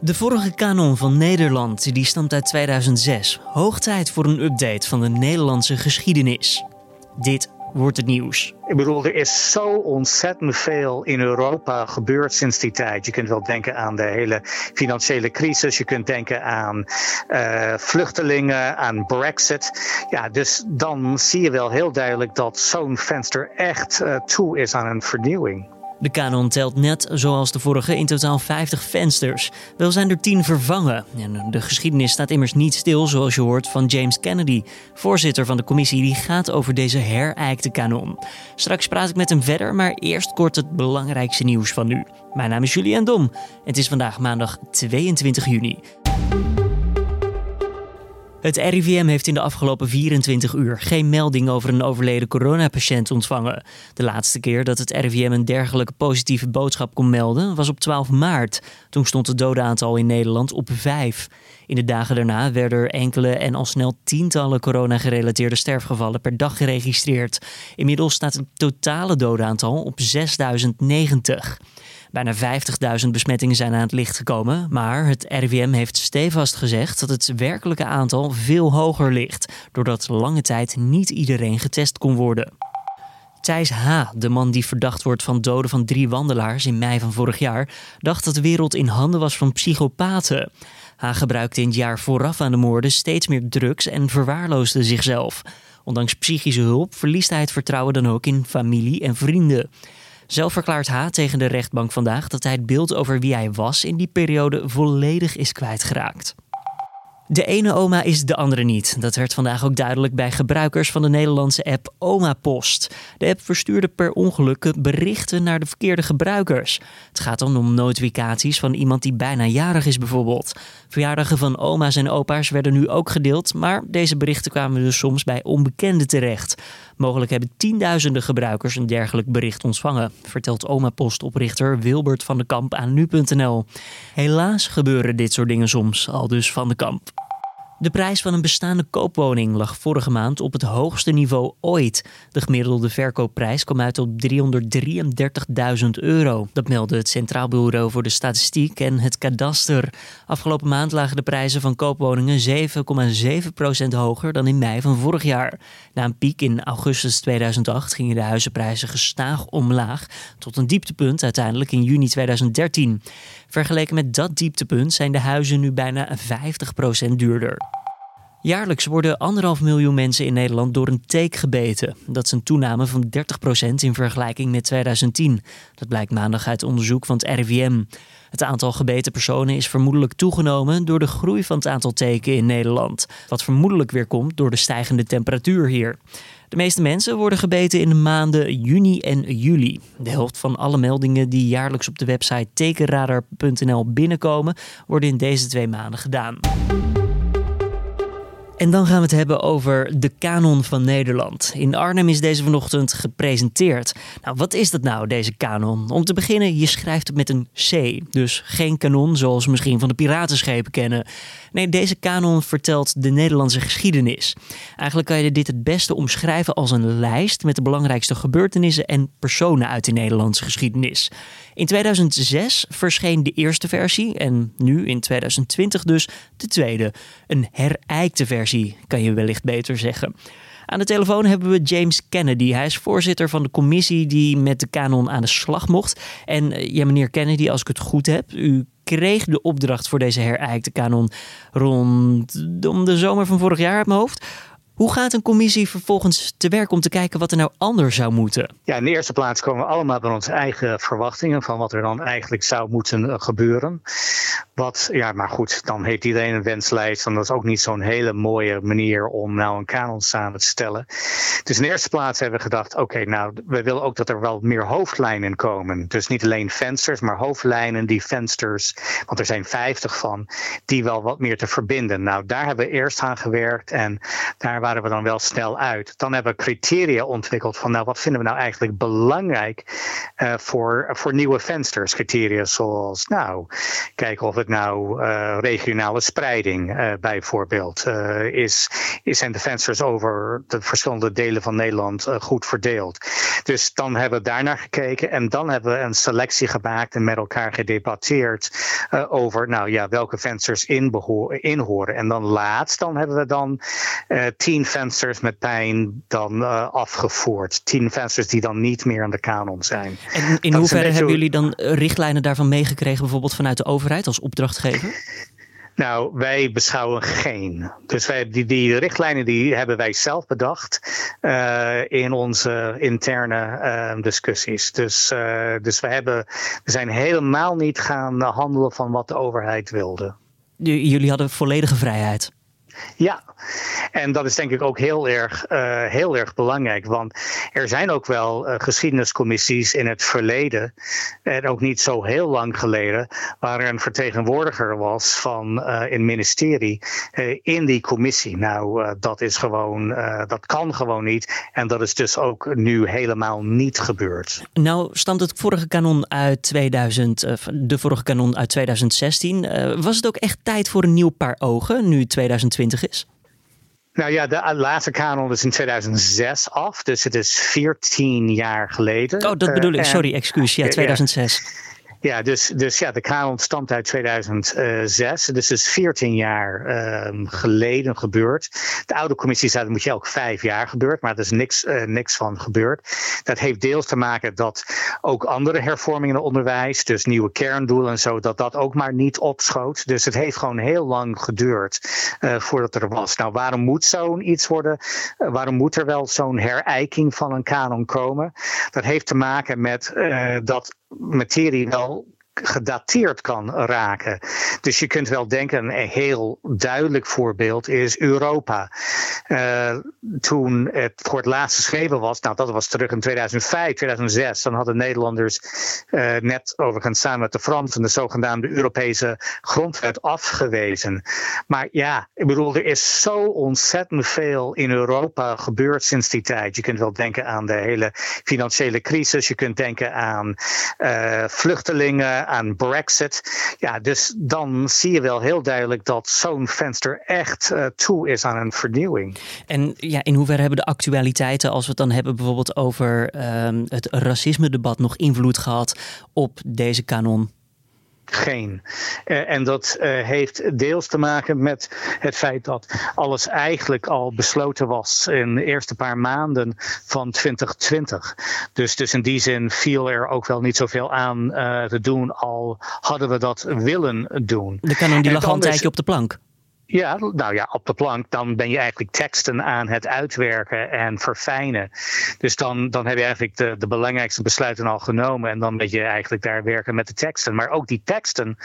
De vorige kanon van Nederland die stamt uit 2006. Hoog tijd voor een update van de Nederlandse geschiedenis. Dit wordt het nieuws. Ik bedoel, er is zo ontzettend veel in Europa gebeurd sinds die tijd. Je kunt wel denken aan de hele financiële crisis. Je kunt denken aan uh, vluchtelingen, aan Brexit. Ja, dus dan zie je wel heel duidelijk dat zo'n venster echt uh, toe is aan een vernieuwing. De kanon telt net zoals de vorige in totaal 50 vensters. Wel zijn er 10 vervangen. En de geschiedenis staat immers niet stil, zoals je hoort van James Kennedy, voorzitter van de commissie die gaat over deze herijkte kanon. Straks praat ik met hem verder, maar eerst kort het belangrijkste nieuws van nu. Mijn naam is Julian Dom het is vandaag maandag 22 juni. Het RIVM heeft in de afgelopen 24 uur geen melding over een overleden coronapatiënt ontvangen. De laatste keer dat het RIVM een dergelijke positieve boodschap kon melden was op 12 maart. Toen stond het dodenaantal in Nederland op 5. In de dagen daarna werden er enkele en al snel tientallen corona-gerelateerde sterfgevallen per dag geregistreerd. Inmiddels staat het totale dodenaantal op 6090. Bijna 50.000 besmettingen zijn aan het licht gekomen, maar het RIVM heeft stevast gezegd dat het werkelijke aantal veel hoger ligt, doordat lange tijd niet iedereen getest kon worden. Thijs H., de man die verdacht wordt van doden van drie wandelaars in mei van vorig jaar, dacht dat de wereld in handen was van psychopaten. H. gebruikte in het jaar vooraf aan de moorden steeds meer drugs en verwaarloosde zichzelf. Ondanks psychische hulp verliest hij het vertrouwen dan ook in familie en vrienden. Zelf verklaart H tegen de rechtbank vandaag dat hij het beeld over wie hij was in die periode volledig is kwijtgeraakt. De ene oma is de andere niet. Dat werd vandaag ook duidelijk bij gebruikers van de Nederlandse app Oma Post. De app verstuurde per ongeluk berichten naar de verkeerde gebruikers. Het gaat dan om notificaties van iemand die bijna jarig is bijvoorbeeld. Verjaardagen van oma's en opa's werden nu ook gedeeld, maar deze berichten kwamen dus soms bij onbekenden terecht. Mogelijk hebben tienduizenden gebruikers een dergelijk bericht ontvangen, vertelt Oma Post-oprichter Wilbert van de Kamp aan nu.nl. Helaas gebeuren dit soort dingen soms, al dus van de Kamp. De prijs van een bestaande koopwoning lag vorige maand op het hoogste niveau ooit. De gemiddelde verkoopprijs kwam uit op 333.000 euro. Dat meldde het Centraal Bureau voor de Statistiek en het Kadaster. Afgelopen maand lagen de prijzen van koopwoningen 7,7% hoger dan in mei van vorig jaar. Na een piek in augustus 2008 gingen de huizenprijzen gestaag omlaag tot een dieptepunt uiteindelijk in juni 2013. Vergeleken met dat dieptepunt zijn de huizen nu bijna 50% duurder. Jaarlijks worden anderhalf miljoen mensen in Nederland door een teek gebeten. Dat is een toename van 30% in vergelijking met 2010. Dat blijkt maandag uit onderzoek van het RIVM. Het aantal gebeten personen is vermoedelijk toegenomen door de groei van het aantal teken in Nederland. Wat vermoedelijk weer komt door de stijgende temperatuur hier. De meeste mensen worden gebeten in de maanden juni en juli. De helft van alle meldingen die jaarlijks op de website tekenradar.nl binnenkomen, worden in deze twee maanden gedaan. En dan gaan we het hebben over de kanon van Nederland. In Arnhem is deze vanochtend gepresenteerd. Nou, wat is dat nou, deze kanon? Om te beginnen, je schrijft het met een C. Dus geen kanon zoals we misschien van de piratenschepen kennen. Nee, deze kanon vertelt de Nederlandse geschiedenis. Eigenlijk kan je dit het beste omschrijven als een lijst met de belangrijkste gebeurtenissen en personen uit de Nederlandse geschiedenis. In 2006 verscheen de eerste versie en nu in 2020 dus de tweede. Een herijkte versie, kan je wellicht beter zeggen. Aan de telefoon hebben we James Kennedy. Hij is voorzitter van de commissie die met de kanon aan de slag mocht. En eh, ja, meneer Kennedy, als ik het goed heb, u kreeg de opdracht voor deze herijkte kanon rondom de zomer van vorig jaar uit mijn hoofd. Hoe gaat een commissie vervolgens te werk om te kijken wat er nou anders zou moeten? Ja, in de eerste plaats komen we allemaal bij onze eigen verwachtingen van wat er dan eigenlijk zou moeten eh, gebeuren. Wat, ja, maar goed, dan heeft iedereen een wenslijst. En dat is ook niet zo'n hele mooie manier om nou een kanon samen te stellen. Dus in de eerste plaats hebben we gedacht: oké, nou, we willen ook dat er wel meer hoofdlijnen komen. Dus niet alleen vensters, maar hoofdlijnen, die vensters, want er zijn 50 van, die wel wat meer te verbinden. Nou, daar hebben we eerst aan gewerkt en daar waren we dan wel snel uit. Dan hebben we criteria ontwikkeld van nou, wat vinden we nou eigenlijk belangrijk uh, voor, voor nieuwe vensters? Criteria zoals nou, kijken of het nou uh, regionale spreiding uh, bijvoorbeeld is. Zijn de vensters over de verschillende delen van Nederland goed verdeeld? Dus dan hebben we daarnaar gekeken en dan hebben we een selectie gemaakt en met elkaar gedebatteerd over nou ja, welke vensters in, inhoren. En dan laatst dan hebben we dan tien vensters met pijn dan afgevoerd. Tien vensters die dan niet meer aan de kanon zijn. En in hoeverre hebben jullie dan richtlijnen daarvan meegekregen, bijvoorbeeld vanuit de overheid als opdrachtgever? Nou, wij beschouwen geen. Dus wij, die, die richtlijnen die hebben wij zelf bedacht uh, in onze interne uh, discussies. Dus, uh, dus we, hebben, we zijn helemaal niet gaan handelen van wat de overheid wilde. Jullie hadden volledige vrijheid. Ja, en dat is denk ik ook heel erg, uh, heel erg belangrijk. Want er zijn ook wel uh, geschiedeniscommissies in het verleden, en ook niet zo heel lang geleden, waar een vertegenwoordiger was van uh, een ministerie in die commissie. Nou, dat is gewoon, dat kan gewoon niet. En dat is dus ook nu helemaal niet gebeurd. Nou, stamt het vorige kanon uit 2000, de vorige kanon uit 2016. was het ook echt tijd voor een nieuw paar ogen, nu 2020 is? Nou ja, de laatste kanon is in 2006 af, dus het is 14 jaar geleden. Oh, dat bedoel ik. Sorry, excuus. Ja, 2006. Ja, dus, dus ja, de kanon stamt uit 2006. Dus is 14 jaar um, geleden gebeurd. De oude commissie zei dat moet je elk vijf jaar gebeurt, maar er is niks, uh, niks van gebeurd. Dat heeft deels te maken dat ook andere hervormingen in het onderwijs, dus nieuwe kerndoelen en zo, dat dat ook maar niet opschoot. Dus het heeft gewoon heel lang geduurd uh, voordat er was. Nou, waarom moet zo'n iets worden? Waarom moet er wel zo'n herijking van een kanon komen? Dat heeft te maken met dat materie wel gedateerd kan raken. Dus je kunt wel denken, een heel duidelijk voorbeeld is Europa. Uh, toen het voor het laatst geschreven was, nou dat was terug in 2005, 2006, dan hadden Nederlanders uh, net overigens samen met de Fransen de zogenaamde Europese grondwet afgewezen. Maar ja, ik bedoel, er is zo ontzettend veel in Europa gebeurd sinds die tijd. Je kunt wel denken aan de hele financiële crisis, je kunt denken aan uh, vluchtelingen aan Brexit. Ja, dus dan zie je wel heel duidelijk dat zo'n venster echt uh, toe is aan een vernieuwing. En ja, in hoeverre hebben de actualiteiten, als we het dan hebben bijvoorbeeld over uh, het racisme-debat, nog invloed gehad op deze kanon? Geen. Uh, en dat uh, heeft deels te maken met het feit dat alles eigenlijk al besloten was in de eerste paar maanden van 2020. Dus, dus in die zin viel er ook wel niet zoveel aan uh, te doen, al hadden we dat willen doen. De kanon die lag al een tijdje op de plank. Ja, nou ja, op de plank, dan ben je eigenlijk teksten aan het uitwerken en verfijnen. Dus dan, dan heb je eigenlijk de, de belangrijkste besluiten al genomen en dan ben je eigenlijk daar werken met de teksten. Maar ook die teksten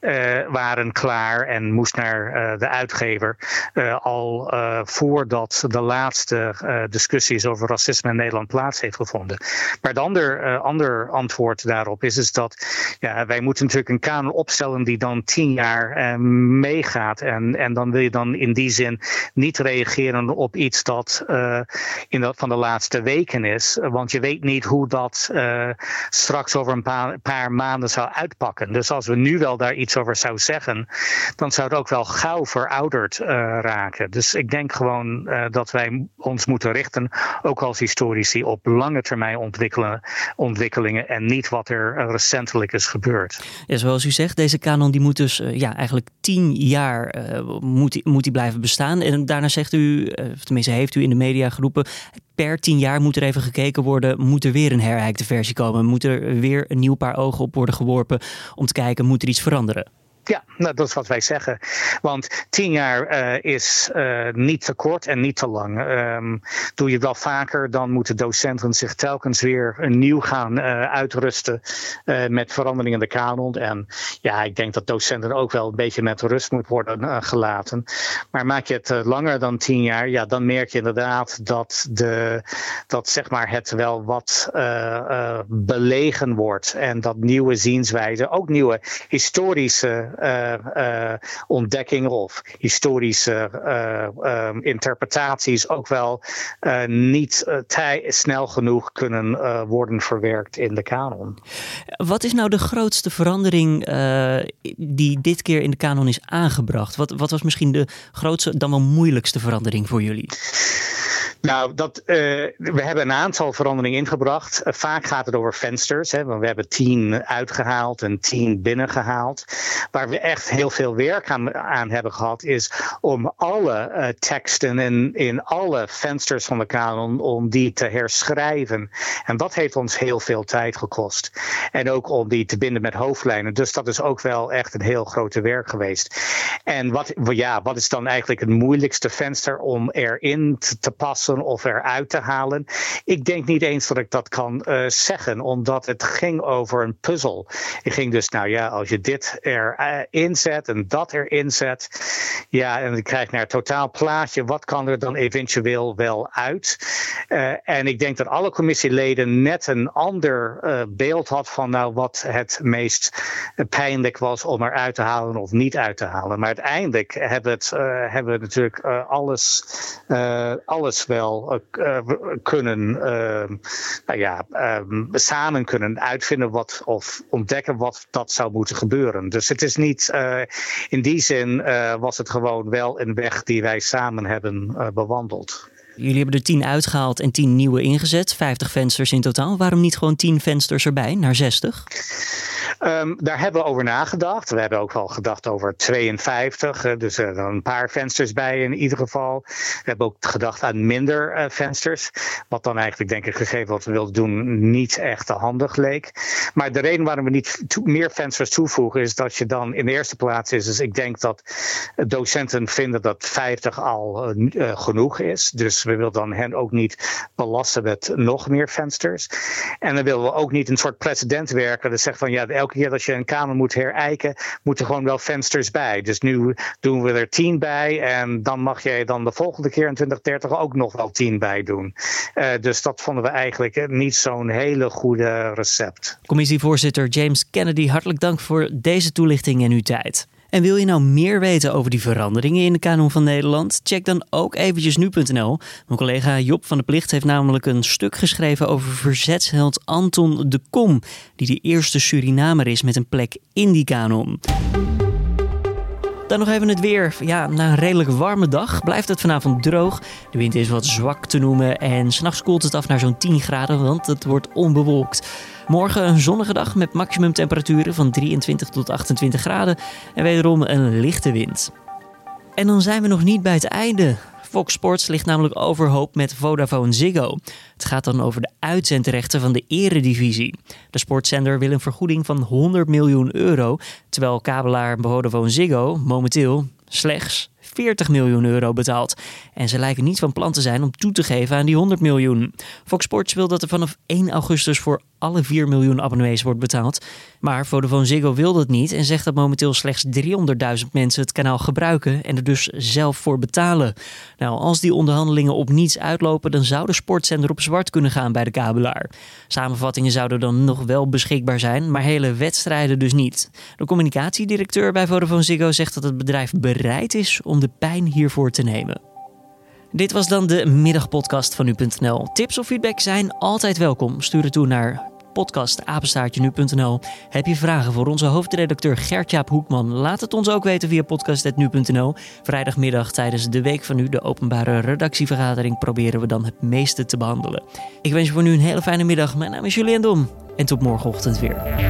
uh, waren klaar en moest naar uh, de uitgever uh, al voordat de laatste discussies over racisme in Nederland plaats heeft gevonden. Maar het ander, ander antwoord daarop is, is dat ja, wij moeten natuurlijk een kanon opstellen die dan tien jaar meegaat en en dan wil je dan in die zin niet reageren op iets dat uh, in dat van de laatste weken is. Want je weet niet hoe dat uh, straks over een paar, maanden zou uitpakken. Dus als we nu wel daar iets over zouden zeggen, dan zou het ook wel gauw verouderd uh, raken. Dus ik denk gewoon dat wij ons moeten richten, ook als historici, op lange termijn ontwikkelingen en niet wat er recentelijk is gebeurd. Ja, zoals u zegt, deze kanon die moet dus ja, eigenlijk tien jaar moet die, moet die blijven bestaan. En daarna zegt u, eh, of tenminste heeft u in de media geroepen, per tien jaar moet er even gekeken worden, moet er weer een herijkte versie komen? Moet er weer een nieuw paar ogen op worden geworpen om te kijken, moet er iets veranderen? Ja, nou, dat is wat wij zeggen. Want tien jaar uh, is uh, niet te kort en niet te lang. Um, doe je het wel vaker, dan moeten docenten zich telkens weer nieuw gaan uh, uitrusten met veranderingen in de kanon. En ja, ik denk dat docenten ook wel een beetje met rust moet worden gelaten. Maar maak je het langer dan tien jaar, ja, dan merk je inderdaad dat, de, dat zeg maar het wel wat belegen wordt. En dat nieuwe zienswijzen, ook nieuwe historische ontdekkingen of historische ehm, interpretaties ook wel niet snel genoeg kunnen worden verwerkt in de kanon. Wat is nou de grootste verandering die dit keer in de kanon is aangebracht? Wat, wat was misschien de grootste, dan wel moeilijkste verandering voor jullie? Nou, dat, uh, we hebben een aantal veranderingen ingebracht. Uh, vaak gaat het over vensters. Hè, want we hebben tien uitgehaald en tien binnengehaald. Waar we echt heel veel werk aan, hebben gehad, is om alle uh, teksten in, in alle vensters van de kanon, om die te herschrijven. En dat heeft ons heel veel tijd gekost. En ook om die te binden met hoofdlijnen. Dus dat is ook wel echt een heel grote werk geweest. En wat, ja, wat is dan eigenlijk het moeilijkste venster om erin te passen? Of eruit te halen. Ik denk niet eens dat ik dat kan uh, zeggen, omdat het ging over een puzzel. Ik ging dus, nou ja, als je dit erin zet en dat erin zet, ja, en dan krijg je naar het totaal plaatje, wat kan er dan eventueel wel uit? Uh, en ik denk dat alle commissieleden net een ander uh, beeld had van nou wat het meest pijnlijk was om eruit te halen of niet uit te halen. Maar uiteindelijk hebben we, het, hebben we natuurlijk alles, alles wel wel uh, kunnen, uh, nou ja, um, samen kunnen uitvinden wat, of ontdekken wat dat zou moeten gebeuren. Dus het is niet, uh, in die zin was het gewoon wel een weg die wij samen hebben bewandeld. Jullie hebben er 10 uitgehaald en 10 nieuwe ingezet, 50 vensters in totaal. Waarom niet gewoon 10 vensters erbij, naar 60? Um, daar hebben we over nagedacht. We hebben ook wel gedacht over 52, uh, dus er een paar vensters bij in ieder geval. We hebben ook gedacht aan minder uh, vensters, wat dan eigenlijk denk ik gegeven wat we wilden doen niet echt handig leek. Maar de reden waarom we niet meer vensters toevoegen is dat je dan in de eerste plaats is, dus ik denk dat docenten vinden dat 50 al genoeg is. Dus we willen dan hen ook niet belasten met nog meer vensters. En dan willen we ook niet een soort precedent werken dat zegt van ja, elke keer dat je een kamer moet herijken, moeten gewoon wel vensters bij. Dus nu doen we er tien bij en dan mag jij dan de volgende keer in 2030 ook nog wel tien bij doen. Uh, dus dat vonden we eigenlijk niet zo'n hele goede recept. Commissievoorzitter James Kennedy, hartelijk dank voor deze toelichting en uw tijd. En wil je nou meer weten over die veranderingen in de kanon van Nederland? Check dan ook eventjes nu.nl. Mijn collega Job van de Plicht heeft namelijk een stuk geschreven over verzetsheld Anton de Kom, die de eerste Surinamer is met een plek in die kanon. Dan nog even het weer. Ja, na een redelijk warme dag blijft het vanavond droog. De wind is wat zwak te noemen en s'nachts koelt het af naar zo'n 10 graden, want het wordt onbewolkt. Morgen een zonnige dag met maximumtemperaturen van 23 tot 28 graden en wederom een lichte wind. En dan zijn we nog niet bij het einde. Fox Sports ligt namelijk overhoop met Vodafone Ziggo. Het gaat dan over de uitzendrechten van de eredivisie. De sportzender wil een vergoeding van 100 miljoen euro, terwijl kabelaar Vodafone Ziggo momenteel slechts 40 miljoen euro betaald. En ze lijken niet van plan te zijn om toe te geven aan die 100 miljoen. Fox Sports wil dat er vanaf 1 augustus voor alle 4 miljoen abonnees wordt betaald. Maar Vodafone Ziggo wil dat niet en zegt dat momenteel slechts 300.000 mensen het kanaal gebruiken en er dus zelf voor betalen. Nou, als die onderhandelingen op niets uitlopen, dan zou de sportzender op zwart kunnen gaan bij de kabelaar. Samenvattingen zouden dan nog wel beschikbaar zijn, maar hele wedstrijden dus niet. De communicatiedirecteur bij Vodafone Ziggo zegt dat het bedrijf bereid is om de pijn hiervoor te nemen. Dit was dan de middagpodcast van nu.nl. Tips of feedback zijn altijd welkom. Stuur het toe naar podcastapenstaartje.nu.nl. Heb je vragen voor onze hoofdredacteur Gertjaap Hoekman? Laat het ons ook weten via podcast.nu.nl. Vrijdagmiddag tijdens de Week van Nu, de openbare redactievergadering, proberen we dan het meeste te behandelen. Ik wens je voor nu een hele fijne middag. Mijn naam is Julian Dom en tot morgenochtend weer.